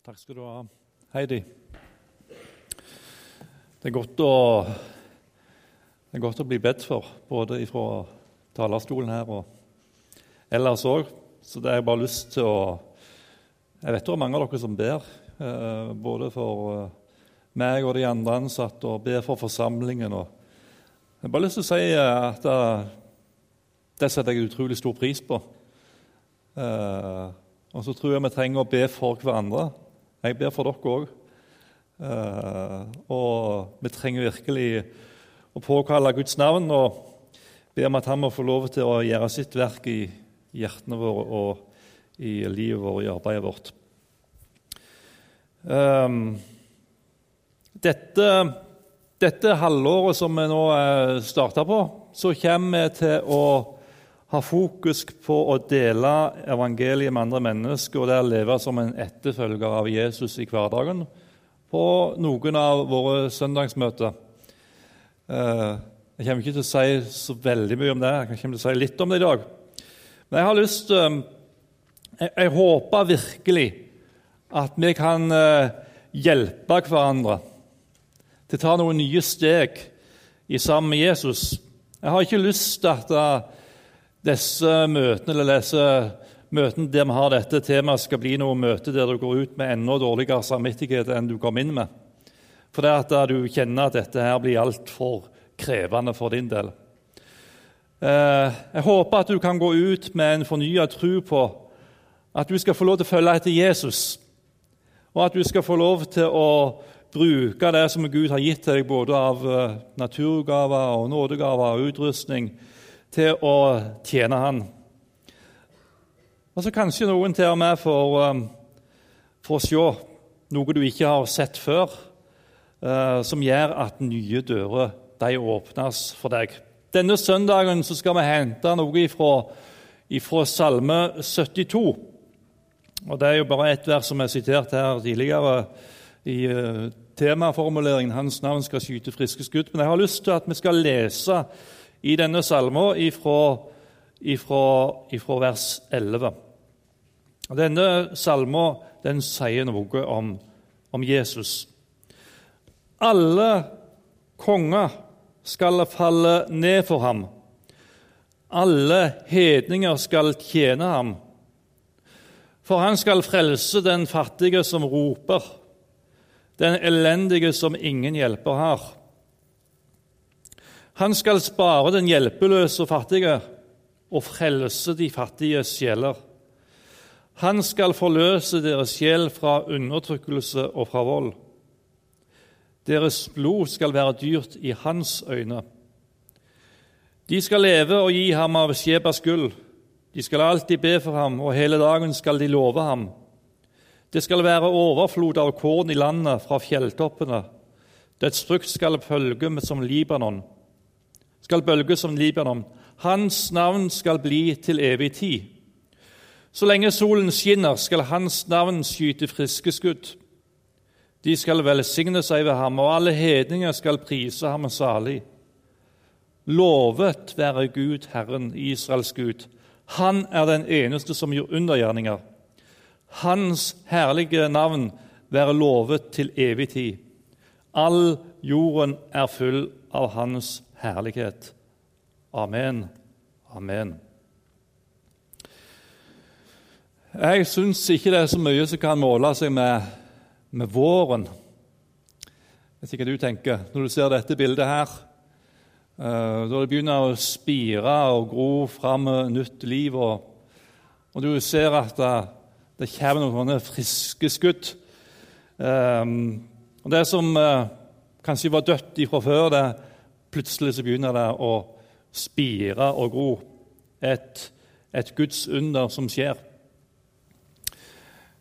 Takk skal du ha, Heidi. Det er godt å, det er godt å bli bedt for, både fra talerstolen her og ellers òg. Så det har jeg bare lyst til å Jeg vet det er mange av dere som ber, eh, både for eh, meg og de andre ansatte, og ber for forsamlingen. Jeg har bare lyst til å si eh, at det, setter jeg utrolig stor pris på. Og så tror jeg vi trenger å be for hverandre. Jeg ber for dere òg. Uh, og vi trenger virkelig å påkalle Guds navn og be om at han må få lov til å gjøre sitt verk i hjertene våre og i livet vårt, og i arbeidet vårt. Um, dette, dette halvåret som vi nå starter på, så kommer vi til å ha fokus på å dele evangeliet med andre mennesker og der leve som en etterfølger av Jesus i hverdagen på noen av våre søndagsmøter. Eh, jeg kommer ikke til å si så veldig mye om det, jeg kommer til å si litt om det i dag. Men jeg har lyst eh, jeg håper virkelig at vi kan eh, hjelpe hverandre til å ta noen nye steg i sammen med Jesus. Jeg har ikke lyst til at disse møtene eller disse møtene der vi har dette temaet, skal bli noe møte der du går ut med enda dårligere samvittighet enn du kom inn med. For det at du kjenner at dette her blir altfor krevende for din del. Eh, jeg håper at du kan gå ut med en fornya tro på at du skal få lov til å følge etter Jesus, og at du skal få lov til å bruke det som Gud har gitt deg, både av eh, naturgaver og nådegaver og utrustning, til å tjene Han. Og så kanskje noen til og med får, um, får se noe du ikke har sett før, uh, som gjør at nye dører de åpnes for deg. Denne søndagen skal vi hente noe ifra, ifra Salme 72. Og Det er jo bare ett vers som er sitert her tidligere i uh, temaformuleringen 'Hans navn skal skyte friske skudd'. Men jeg har lyst til at vi skal lese i denne salmen ifra vers 11. Denne salmen den sier noe om, om Jesus. Alle konger skal falle ned for ham. Alle hedninger skal tjene ham. For han skal frelse den fattige som roper, den elendige som ingen hjelper har. Han skal spare den hjelpeløse og fattige og frelse de fattige sjeler. Han skal forløse deres sjel fra undertrykkelse og fra vold. Deres blod skal være dyrt i hans øyne. De skal leve og gi ham av Shebas gull. De skal alltid be for ham, og hele dagen skal de love ham. Det skal være overflod av korn i landet fra fjelltoppene. Dets frukt skal følge med som Libanon skal bølge som Libanon. Hans navn skal bli til evig tid. Så lenge solen skinner, skal hans navn skyte friske skudd. De skal velsigne seg ved ham, og alle hedninger skal prise ham salig. Lovet være Gud, Herren, Israels Gud. Han er den eneste som gjør undergjerninger. Hans herlige navn være lovet til evig tid. All jorden er full av hans herlighet. Amen. Amen. Jeg syns ikke det er så mye som kan måle seg med, med våren. Jeg vet ikke hva du tenker når du ser dette bildet her. Uh, da det begynner å spire og gro fram nytt liv, og, og du ser at det, det kommer noen friske skudd. Um, og Det som uh, kanskje var dødt ifra før, det plutselig så begynner det å spire og gro. Et, et Guds under som skjer.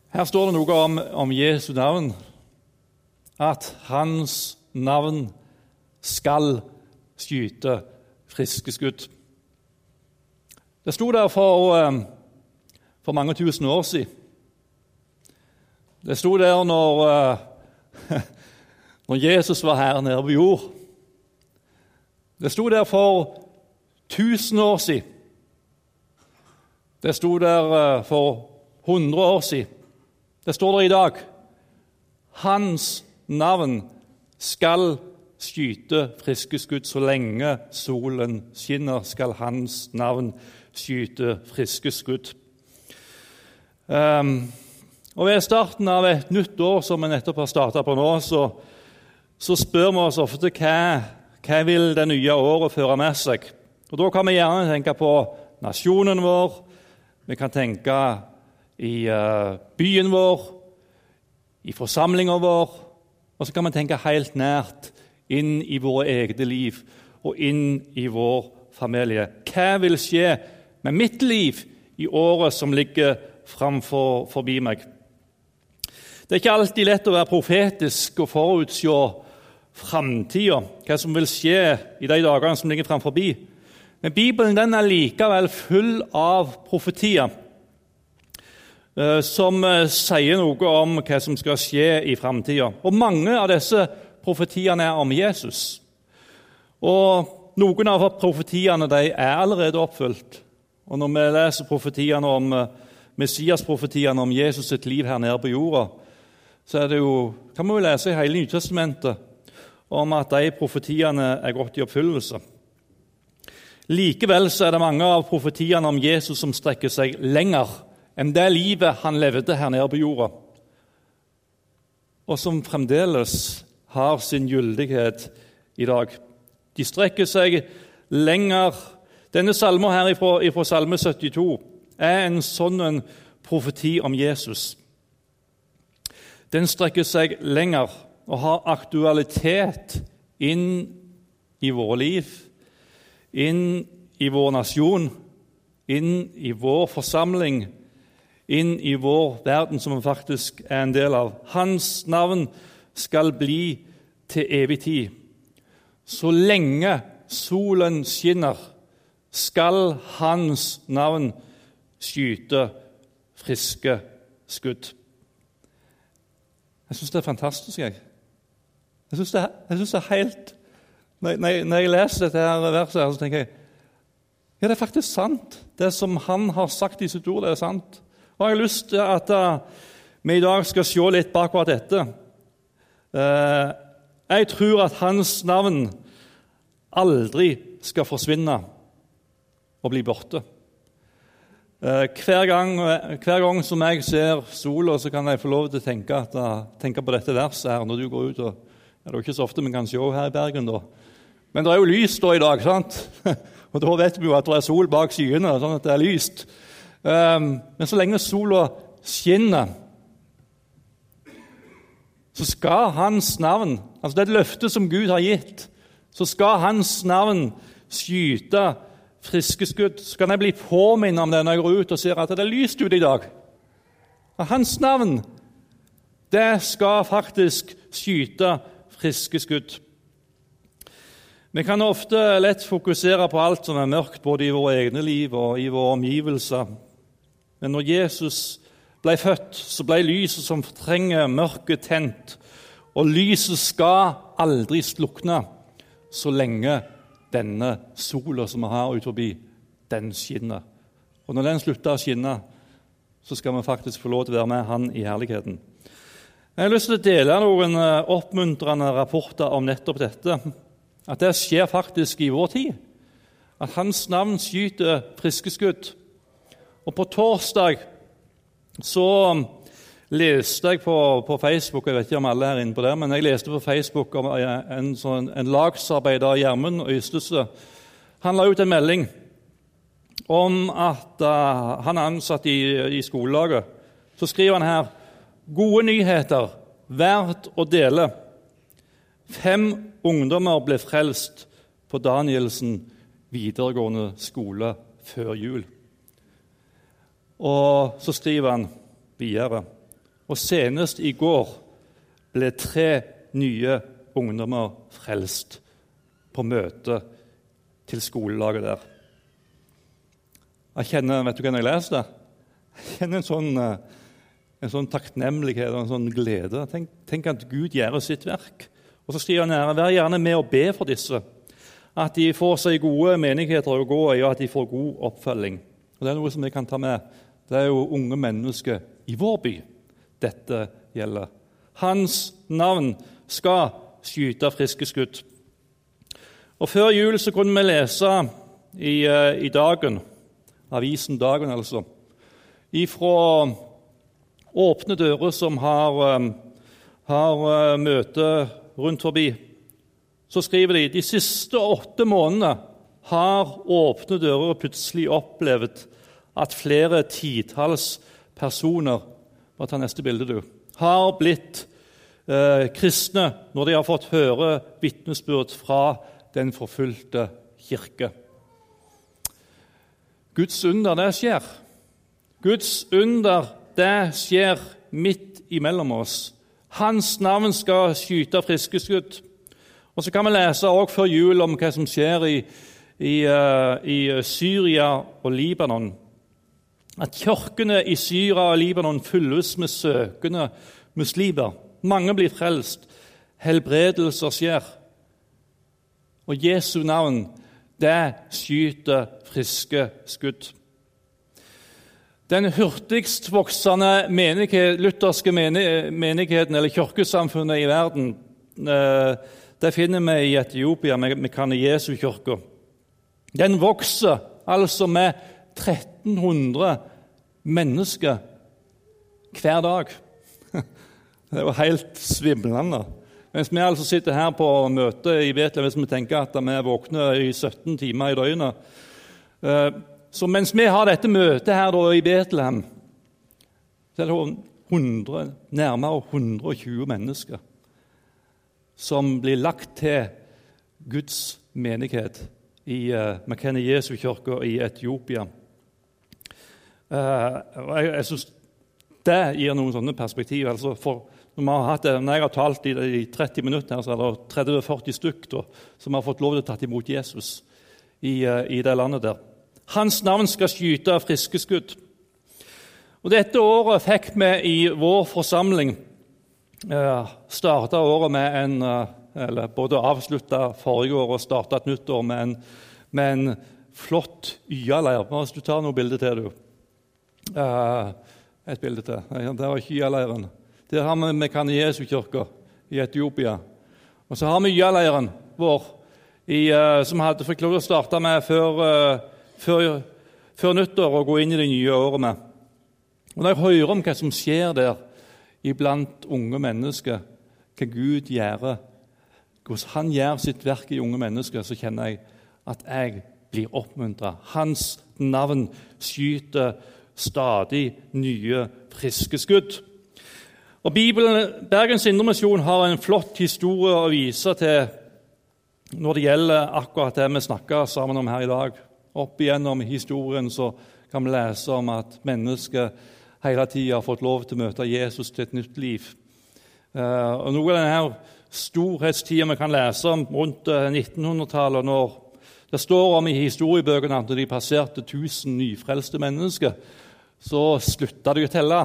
Her står det noe om, om Jesu navn. At hans navn skal skyte friske skudd. Det sto der for, eh, for mange tusen år siden. Det sto der når, eh, når Jesus var her nede på jord. Det sto der for 1000 år siden. Det sto der eh, for 100 år siden. Det står der i dag. Hans navn skal skyte friske skudd så lenge solen skinner, skal hans navn skyte friske skudd. Um, og Ved starten av et nytt år som vi nettopp har starta på nå, så, så, spør vi oss ofte hva, hva vil det nye året føre med seg. Og Da kan vi gjerne tenke på nasjonen vår, vi kan tenke i uh, byen vår, i forsamlinga vår, og så kan vi tenke helt nært inn i våre egne liv og inn i vår familie. Hva vil skje med mitt liv i året som ligger framfor forbi meg? Det er ikke alltid lett å være profetisk og forutse framtida, hva som vil skje i de dagene som ligger framfor. Men Bibelen den er likevel full av profetier eh, som eh, sier noe om hva som skal skje i framtida. Mange av disse profetiene er om Jesus. Og Noen av profetiene er allerede oppfylt. Og Når vi leser profetiene om eh, Messias-profetiene om Jesus sitt liv her nede på jorda, så er det jo, kan vi jo lese i hele Nytestamentet om at de profetiene er gått i oppfyllelse. Likevel er det mange av profetiene om Jesus som strekker seg lenger enn det livet han levde her nede på jorda, og som fremdeles har sin gyldighet i dag. De strekker seg lenger. Denne salmen her ifra Salme 72 er en sånn en profeti om Jesus. Den strekker seg lenger og har aktualitet inn i våre liv inn i vår nasjon, inn i vår forsamling, inn i vår verden som vi faktisk er en del av. Hans navn skal bli til evig tid. Så lenge solen skinner, skal hans navn skyte friske skudd. Jeg syns det er fantastisk. Jeg, jeg syns det, det, er helt når, jeg, når jeg leser dette her verset, her, så tenker jeg ja, det er faktisk sant. Det som han har sagt i sitt ord, det er sant. Og Jeg har lyst til at uh, vi i dag skal se litt bakover akkurat dette. Uh, jeg tror at hans navn aldri skal forsvinne og bli borte. Uh, hver, gang, hver, gang, som jeg ser sola, så kan jeg få lov til å tenke, at, tenke på dette verset her når du går ut. og Det er jo ikke så ofte vi kan se her i Bergen. da, men det er jo lys da i dag, sant? og da vet vi jo at det er sol bak skyene, sånn at det er lyst. Um, men så lenge sola skinner, så skal hans navn altså Det er et løfte som Gud har gitt. Så skal hans navn skyte friske skudd. Så kan jeg bli påminnet om det når jeg går ut og ser at det er lyst ute i dag. Og hans navn, det skal faktisk skyte friske skudd. Vi kan ofte lett fokusere på alt som er mørkt, både i våre egne liv og i våre omgivelser. Men når Jesus ble født, så ble lyset som fortrenger mørket, tent. Og lyset skal aldri slukne så lenge denne sola som vi har ut forbi, den skinner. Og når den slutter å skinne, så skal vi faktisk få lov til å være med Han i herligheten. Jeg har lyst til å dele noen eh, oppmuntrende rapporter om nettopp dette. At det skjer faktisk i vår tid. At hans navn skyter friske skudd. Og på torsdag så leste jeg på, på, Facebook Jeg vet ikke om alle er inne på det, men jeg leste på Facebook om en, sånn, en lagsarbeider, Gjermund Øystese. Han la ut en melding om at uh, han er ansatt i, i skolelaget. Så skriver han her gode nyheter, verdt å dele. Fem ungdommer ble frelst på Danielsen videregående skole før jul. Og så skriver han videre Og senest i går ble tre nye ungdommer frelst på møte til skolelaget der. Jeg kjenner, vet du hva jeg leser det? Jeg kjenner en sånn, eh, en sånn takknemlighet og en sånn glede. Tenk, tenk at Gud gjør sitt verk. Og så skriver han her, Vær gjerne med og be for disse, at de får seg gode menigheter å gå i, og at de får god oppfølging. Og Det er noe som vi kan ta med. Det er jo unge mennesker i vår by dette gjelder. Hans navn skal skyte friske skudd. Og Før jul så kunne vi lese i, uh, i Dagen, avisen Dagen altså, ifra Åpne dører som har, um, har uh, møte rundt forbi. Så skriver de de siste åtte månedene har Åpne dører plutselig opplevd at flere titalls personer bare ta neste bilde, du, har blitt eh, kristne når de har fått høre vitnesbyrd fra den forfulgte kirke. Guds under, det skjer. Guds under, det skjer midt imellom oss. Hans navn skal skyte friske skudd. Og Så kan vi lese også før jul om hva som skjer i, i, uh, i Syria og Libanon. At kirkene i Syria og Libanon fylles med søkende muslimer. Mange blir frelst. Helbredelser skjer. Og Jesu navn, det skyter friske skudd. Den hurtigst voksende menighet, lutherske menigheten, eller kirkesamfunnet i verden, eh, det finner vi i Etiopia med, kan Kane-Jesu-kirka. Den vokser altså med 1300 mennesker hver dag. Det jo helt svimlende. Mens vi altså sitter her på møte i Betlehem hvis vi tenker at vi er våkne i 17 timer i døgnet eh, Så mens vi har dette møtet her i Betlehem, så er det 100, nærmere 120 mennesker som blir lagt til Guds menighet i uh, Makene Jesu-kirka i Etiopia. Uh, jeg jeg syns det gir noen sånne perspektiv. Altså for når, hatt, når, jeg har talt i, i 30 minutter, her, så er det 30-40 stykk da, som har fått lov til å ta imot Jesus i, uh, i, det landet der. Hans navn skal skyte friske skudd. Og Dette året fikk vi i vår forsamling uh, starta året med en uh, eller Både avslutta forrige år og starta et nytt år med en, med en flott Y-leir. Hvis du tar noen bilder til, du. Uh, et bilde til. Det var ikke Y-leiren. Der har vi Mekaniesu-kirka i Etiopia. Og så har vi Y-leiren vår, i, uh, som hadde fikk lov til å starte med før, uh, før, før, nyttår og gå inn i det nye året med. Og Når jeg hører om hva som skjer der iblant unge mennesker, hva Gud gjør, hvordan Han gjør sitt verk i unge mennesker, så kjenner jeg at jeg blir oppmuntra. Hans navn skyter stadig nye, friske skudd. Og Bibelen, Bergens Indremisjon har en flott historie å vise til når det gjelder akkurat det vi snakker sammen om her i dag. Opp igjennom historien så kan vi lese om at mennesker hele tida har fått lov til å møte Jesus til et nytt liv. Uh, og Noe av denne storhetstida vi kan lese om rundt 1900-tallet, eh, når det står om i historiebøkene at de passerte 1000 nyfrelste mennesker, så slutta de å telle.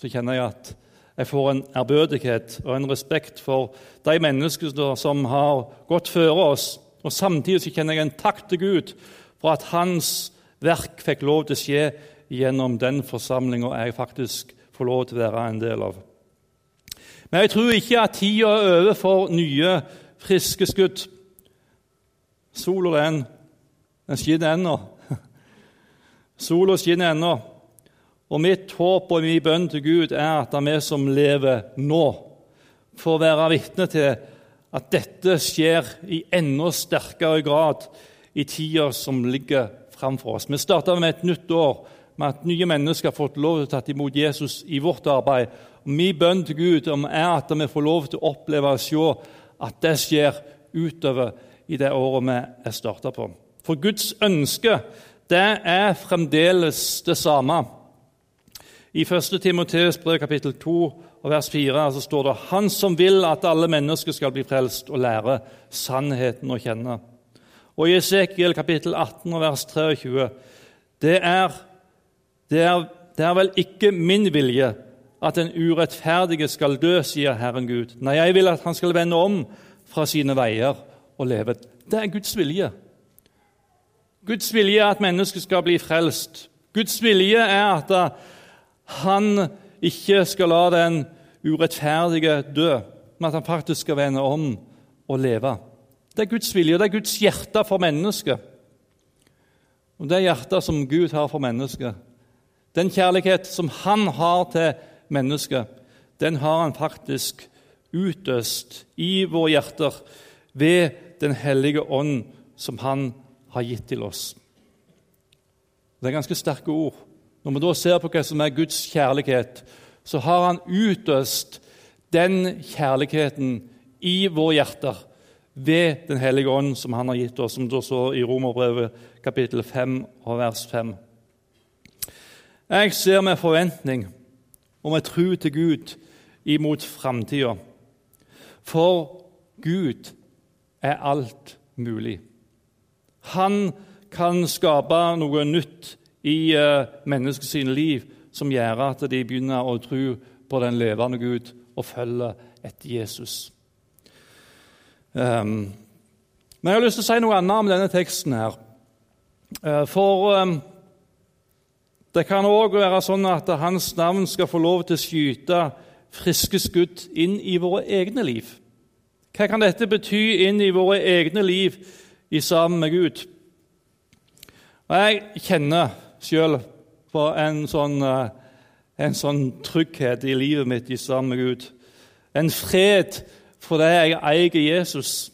Så kjenner jeg at jeg får en ærbødighet og en respekt for de menneskene som har gått før oss. Og Samtidig så kjenner jeg en takk til Gud for at hans verk fikk lov til å skje gjennom den forsamlinga jeg faktisk får lov til å være en del av. Men jeg tror ikke at tida er over for nye, friske skudd. Sola den, den skinner ennå. Sola skinner ennå. Og mitt håp og min bønn til Gud er at vi som lever nå, får være vitne til at dette skjer i enda sterkere grad i tida som ligger framfor oss. Vi starta med et nytt år med at nye mennesker har fått lov til å ta imot Jesus i vårt arbeid. Og Min bønn til Gud er at vi får lov til å oppleve og se at det skjer utover i det året vi er starta på. For Guds ønske det er fremdeles det samme. I 1. Timoteus brev kapittel 2 og vers 4 så står det Han som vil at alle mennesker skal bli frelst og lære sannheten å kjenne. Og i Esekiel kapittel 18 og vers 23 det er, det, er, det er vel ikke min vilje at den urettferdige skal dø, sier Herren Gud. Nei, jeg vil at han skal vende om fra sine veier og leve. Det er Guds vilje. Guds vilje er at mennesket skal bli frelst. Guds vilje er at han ikke skal la den urettferdige dø, men at han faktisk skal vende om og leve. Det er Guds vilje, det er Guds hjerte for mennesket. Og det hjertet som Gud har for mennesket, den kjærlighet som han har til mennesket, den har han faktisk utøst i våre hjerter ved Den hellige ånd, som han har gitt til oss. Det er ganske sterke ord. Når vi da ser på hva som er Guds kjærlighet, så har han utøst den kjærligheten i våre hjerter ved Den hellige ånd, som han har gitt oss, som det står i Romerbrevet kapittel 5 og vers 5. Jeg ser med forventning og med tro til Gud imot framtida. For Gud er alt mulig. Han kan skape noe nytt i uh, menneskets liv som gjør at de begynner å tro på den levende Gud og følger etter Jesus. Um, men jeg har lyst til å si noe annet om denne teksten. her. Uh, for um, det kan òg være sånn at hans navn skal få lov til å skyte friske skudd inn i våre egne liv. Hva kan dette bety inn i våre egne liv i sammen med Gud? Og Jeg kjenner sjøl på en sånn, uh, en sånn trygghet i livet mitt i sammen med Gud. En fred fordi jeg eier Jesus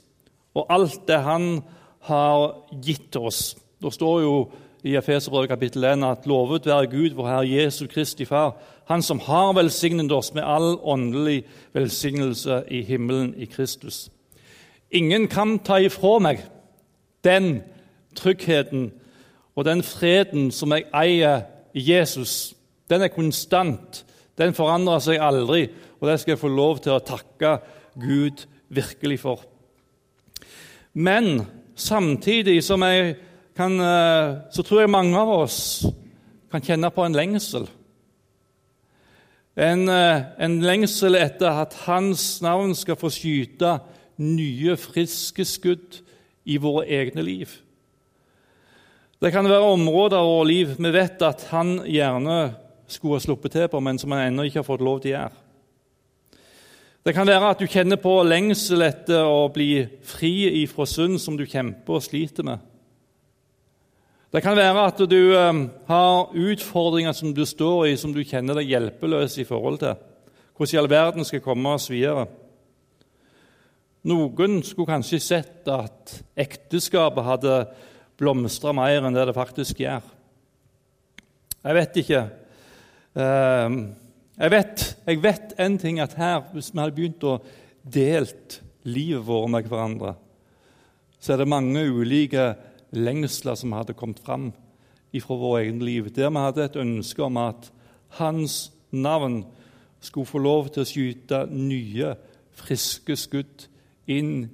og alt det han har gitt oss. Det står jo i Efeserbrevet kapittel 1 at lovet være Gud, vår Herre Jesu Kristi Far, Han som har velsignet oss med all åndelig velsignelse i himmelen i Kristus. Ingen kan ta ifra meg den tryggheten og den freden som jeg eier i Jesus. Den er konstant. Den forandrer seg aldri, og det skal jeg få lov til å takke Gud virkelig for. Men samtidig som jeg kan, eh, så tror jeg mange av oss kan kjenne på en lengsel. En, eh, en, lengsel etter at Hans navn skal få skyte nye, friske skudd i våre egne liv. Det kan være områder vårt liv vi vet at han gjerne skulle ha sluppet til på, men som han ennå ikke har fått lov til å gjøre. Det kan være at du kjenner på lengsel etter å bli fri ifra synd som du kjemper og sliter med. Det kan være at du um, har utfordringer som du står i, som du kjenner deg hjelpeløs i forhold til. Hvordan i all verden skal komme oss videre? Noen skulle kanskje sett at ekteskapet hadde blomstra mer enn det det faktisk gjør. Jeg vet ikke. Uh, jeg vet, jeg vet en ting at her, hvis vi hadde begynt å delt livet vårt med hverandre, så er det mange ulike lengsler som hadde kommet fram fra vårt eget liv, der vi hadde et ønske om at hans navn skulle få lov til å skyte nye, friske skudd inn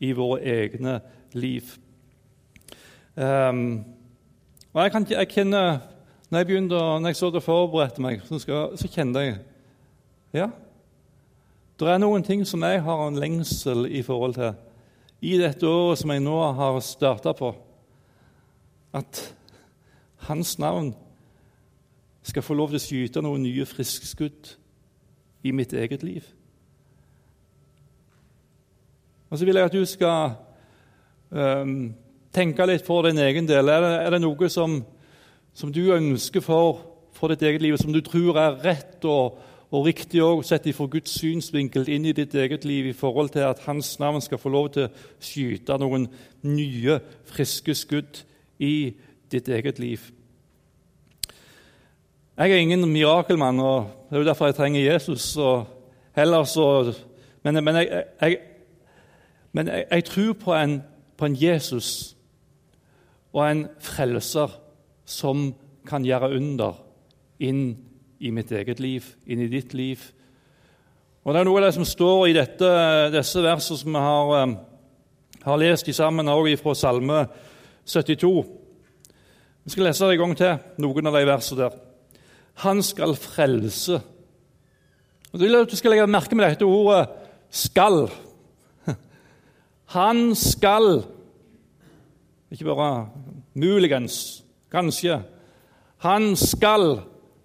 i våre egne liv. Um, og jeg, kan, jeg kjenner når jeg, begynte, når jeg så det forberedte meg, så, skal, så kjente jeg ja, det er noen ting som jeg har en lengsel i forhold til i dette året som jeg nå har starta på. At hans navn skal få lov til å skyte noen nye friske skudd i mitt eget liv. Og så vil jeg at du skal um, tenke litt for din egen del. Er det, er det noe som som du ønsker for, for ditt eget liv, som du tror er rett og, og riktig òg sett fra Guds synsvinkel inn i ditt eget liv i forhold til at Hans navn skal få lov til å skyte noen nye, friske skudd i ditt eget liv. Jeg er ingen mirakelmann, og det er jo derfor jeg trenger Jesus. så, Men, men, jeg, jeg, men jeg, tror på en, på en Jesus og en frelser som kan gjøre under inn i mitt eget liv, inn i ditt liv. Og Det er noe av det som står i dette, disse versene som vi har, um, har lest sammen også fra Salme 72. Vi skal lese det en gang til, noen av de versene der. Han skal frelse. Og Du skal legge merke med dette ordet 'skal'. Han skal, ikke bare muligens, Kanskje. Han skal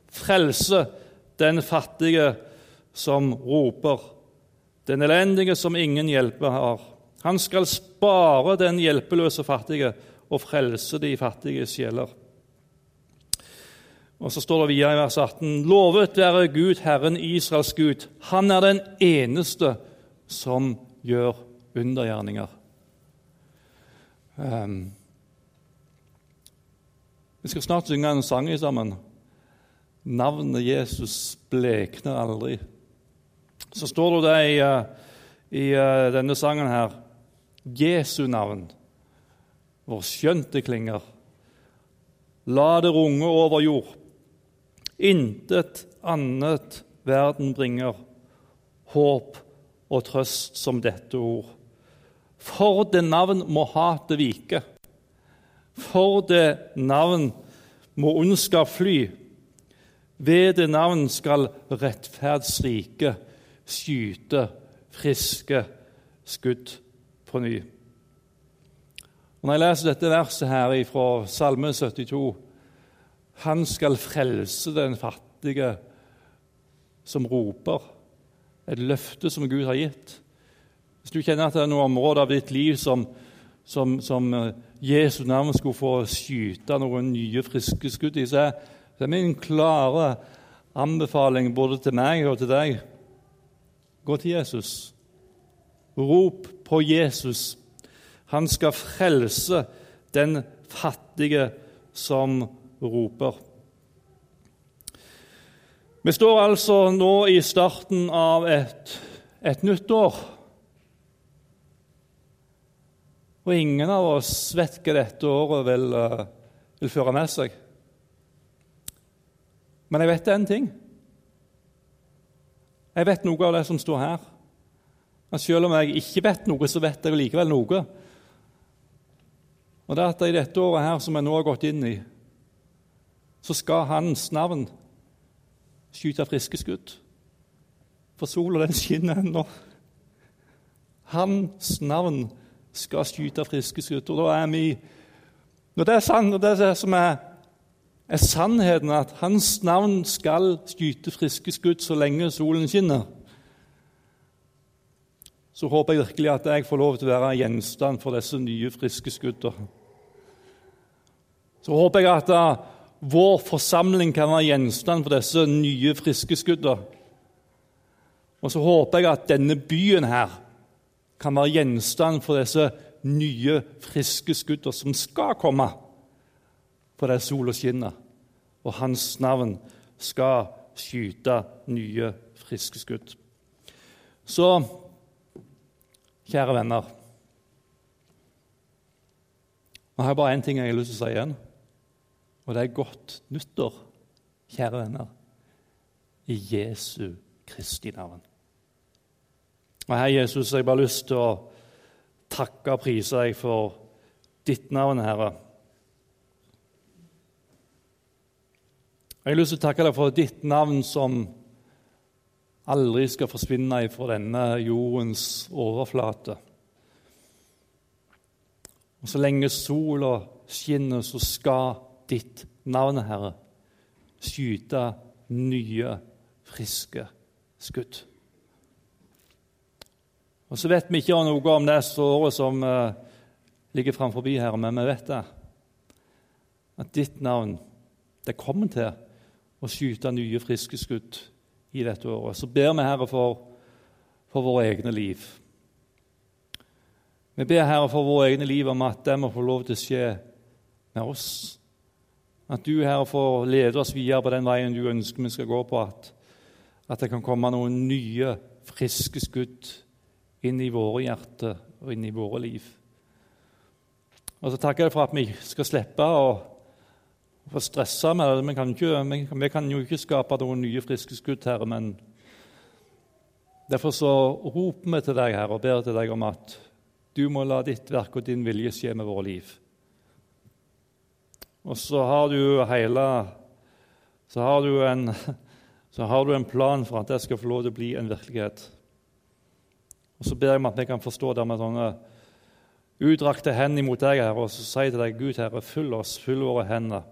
frelse den fattige som roper, den elendige som ingen hjelper har. Han skal spare den hjelpeløse fattige og frelse de fattige sjeler. Og Så står det videre i vers 18.: Lovet være Gud, Herren Israels Gud. Han er den eneste som gjør undergjerninger. Um, vi skal snart synge en sang sammen. Navnet Jesus blekner aldri. Så står det i, eh, i eh, denne sangen her Jesu navn, hvor skjønt det klinger. La det runge over jord. Intet annet verden bringer, håp og trøst som dette ord. For det navn må hatet vike. For det navn må ondskap fly. Ved det navn skal rettferdsrike skyte friske skudd på ny. Og når jeg leser dette verset her fra Salme 72 Han skal frelse den fattige som roper. Et løfte som Gud har gitt. Hvis du kjenner at det er noen områder av ditt liv som, som, som Jesus Jesu navn skulle få skyte noen nye, friske skudd i, så er min klare anbefaling både til meg og til deg gå til Jesus. Rop på Jesus. Han skal frelse den fattige som roper. Vi står altså nå i starten av et, et nytt år. Og ingen av oss vet hva dette året vil, uh, vil føre med seg. Men jeg vet én ting. Jeg vet noe av det som står her. Men selv om jeg ikke vet noe, så vet jeg likevel noe. Og det er at I dette året her som jeg nå har gått inn i, så skal hans navn skyte friske skudd. For sola den skinner ennå. Hans navn skal skyte friske skudd. Og da er vi Når det er sant, og det er det som er, er sannheten, at hans navn skal skyte friske skudd så lenge solen skinner, så håper jeg virkelig at jeg får lov til å være gjenstand for disse nye, friske skuddene. Så håper jeg at uh, vår forsamling kan være gjenstand for disse nye, friske skuddene. Og så håper jeg at denne byen her kan være gjenstand for disse nye, friske skuddene som skal komme på der sola skinner, og hans navn skal skyte nye, friske skudd. Så Kjære venner Nå har jeg bare én ting jeg har lyst til å si igjen, og det er godt nyttår, kjære venner, i Jesu Kristi navn. Og hei, Jesus, jeg har bare lyst til å takke og prise deg for ditt navn, Herre. Jeg har lyst til å takke deg for ditt navn som aldri skal forsvinne fra denne jordens overflate. Og Så lenge sola skinner, så skal ditt navn, Herre, skyte nye, friske skudd. Og Så vet vi ikke noe om det året som uh, ligger framfor her, men vi vet det. At ditt navn det kommer til å skyte nye, friske skudd i dette året. Så ber vi, Herre, for, for våre egne liv. Vi ber, Herre, for våre egne liv om at det må få lov til å skje med oss. At du, Herre, får lede oss videre på den veien du ønsker vi skal gå på. At, at det kan komme noen nye, friske skudd inn i våre hjerter og inn i våre liv. Og så takker jeg for at vi skal slippe å få stressa med det. Vi kan, ikke, vi, vi kan, jo ikke skape noen nye, friske skudd, Herre, men derfor så roper vi til deg, Herre, og ber til deg om at du må la ditt verk og din vilje skje med våre liv. Og så har du hele så har du, en, så har du en plan for at det skal få lov til å bli en virkelighet. Og Så ber jeg om at vi kan forstå det med sånne utdrakte hender mot deg, Herre, og så si til deg, Gud, Herre, fyll oss, fyll våre hender.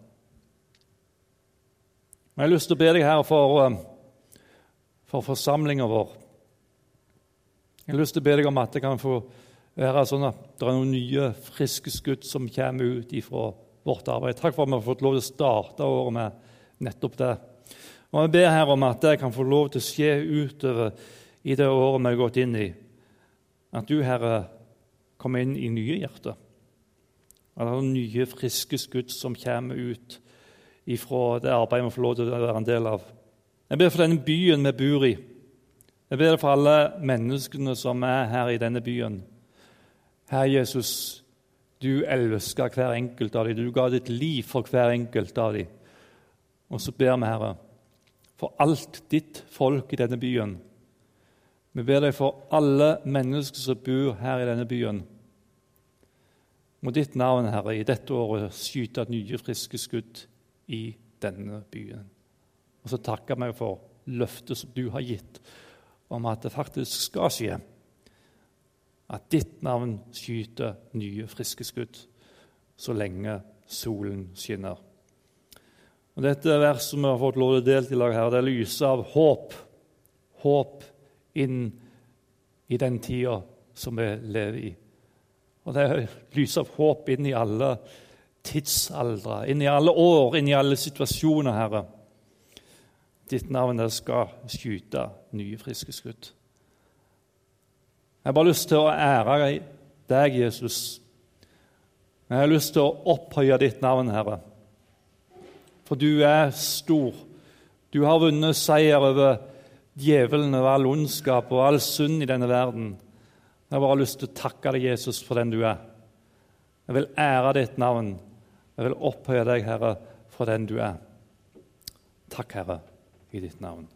Men jeg har lyst til å be deg her for, eh, for forsamlinga vår. Jeg har lyst til å be deg om at det kan få være sånn at det er noen nye, friske skudd som kommer ut ifra vårt arbeid. Takk for at vi har fått lov til å starte året med nettopp det. Og Jeg ber her om at det kan få lov til å skje utover i det året vi har gått inn i. At du, Herre, kommer inn i nye hjerter. At det er nye, friske skudd som kommer ut ifra det arbeidet vi får lov til å være en del av. Jeg ber for denne byen vi bor i. Jeg ber for alle menneskene som er her i denne byen. Herre Jesus, du elsker hver enkelt av dem. Du ga ditt liv for hver enkelt av dem. Og så ber vi, Herre, for alt ditt folk i denne byen. Vi ber deg for alle mennesker som bor her i denne byen. Må ditt navn, Herre, i dette året skyte nye, friske skudd i denne byen. Og så takker vi for løftet som du har gitt om at det faktisk skal skje. At ditt navn skyter nye, friske skudd så lenge solen skinner. Og Dette verset vi har fått lov til å dele i det lyser av håp. Håp inn i den tida som vi lever i. Og det lyser håp inn i alle tidsaldre, inn i alle år, inn i alle situasjoner, Herre. Ditt navn skal skyte nye, friske skudd. Jeg har bare lyst til å ære deg, Jesus. Jeg har lyst til å opphøye ditt navn, Herre. For du er stor. Du har vunnet seier over djevelen, og all ondskap og all synd i denne verden. Jeg har bare lyst til å takke deg, Jesus, for den du er. Jeg vil ære ditt navn. Jeg vil opphøye deg, Herre, for den du er. Takk, Herre, i ditt navn.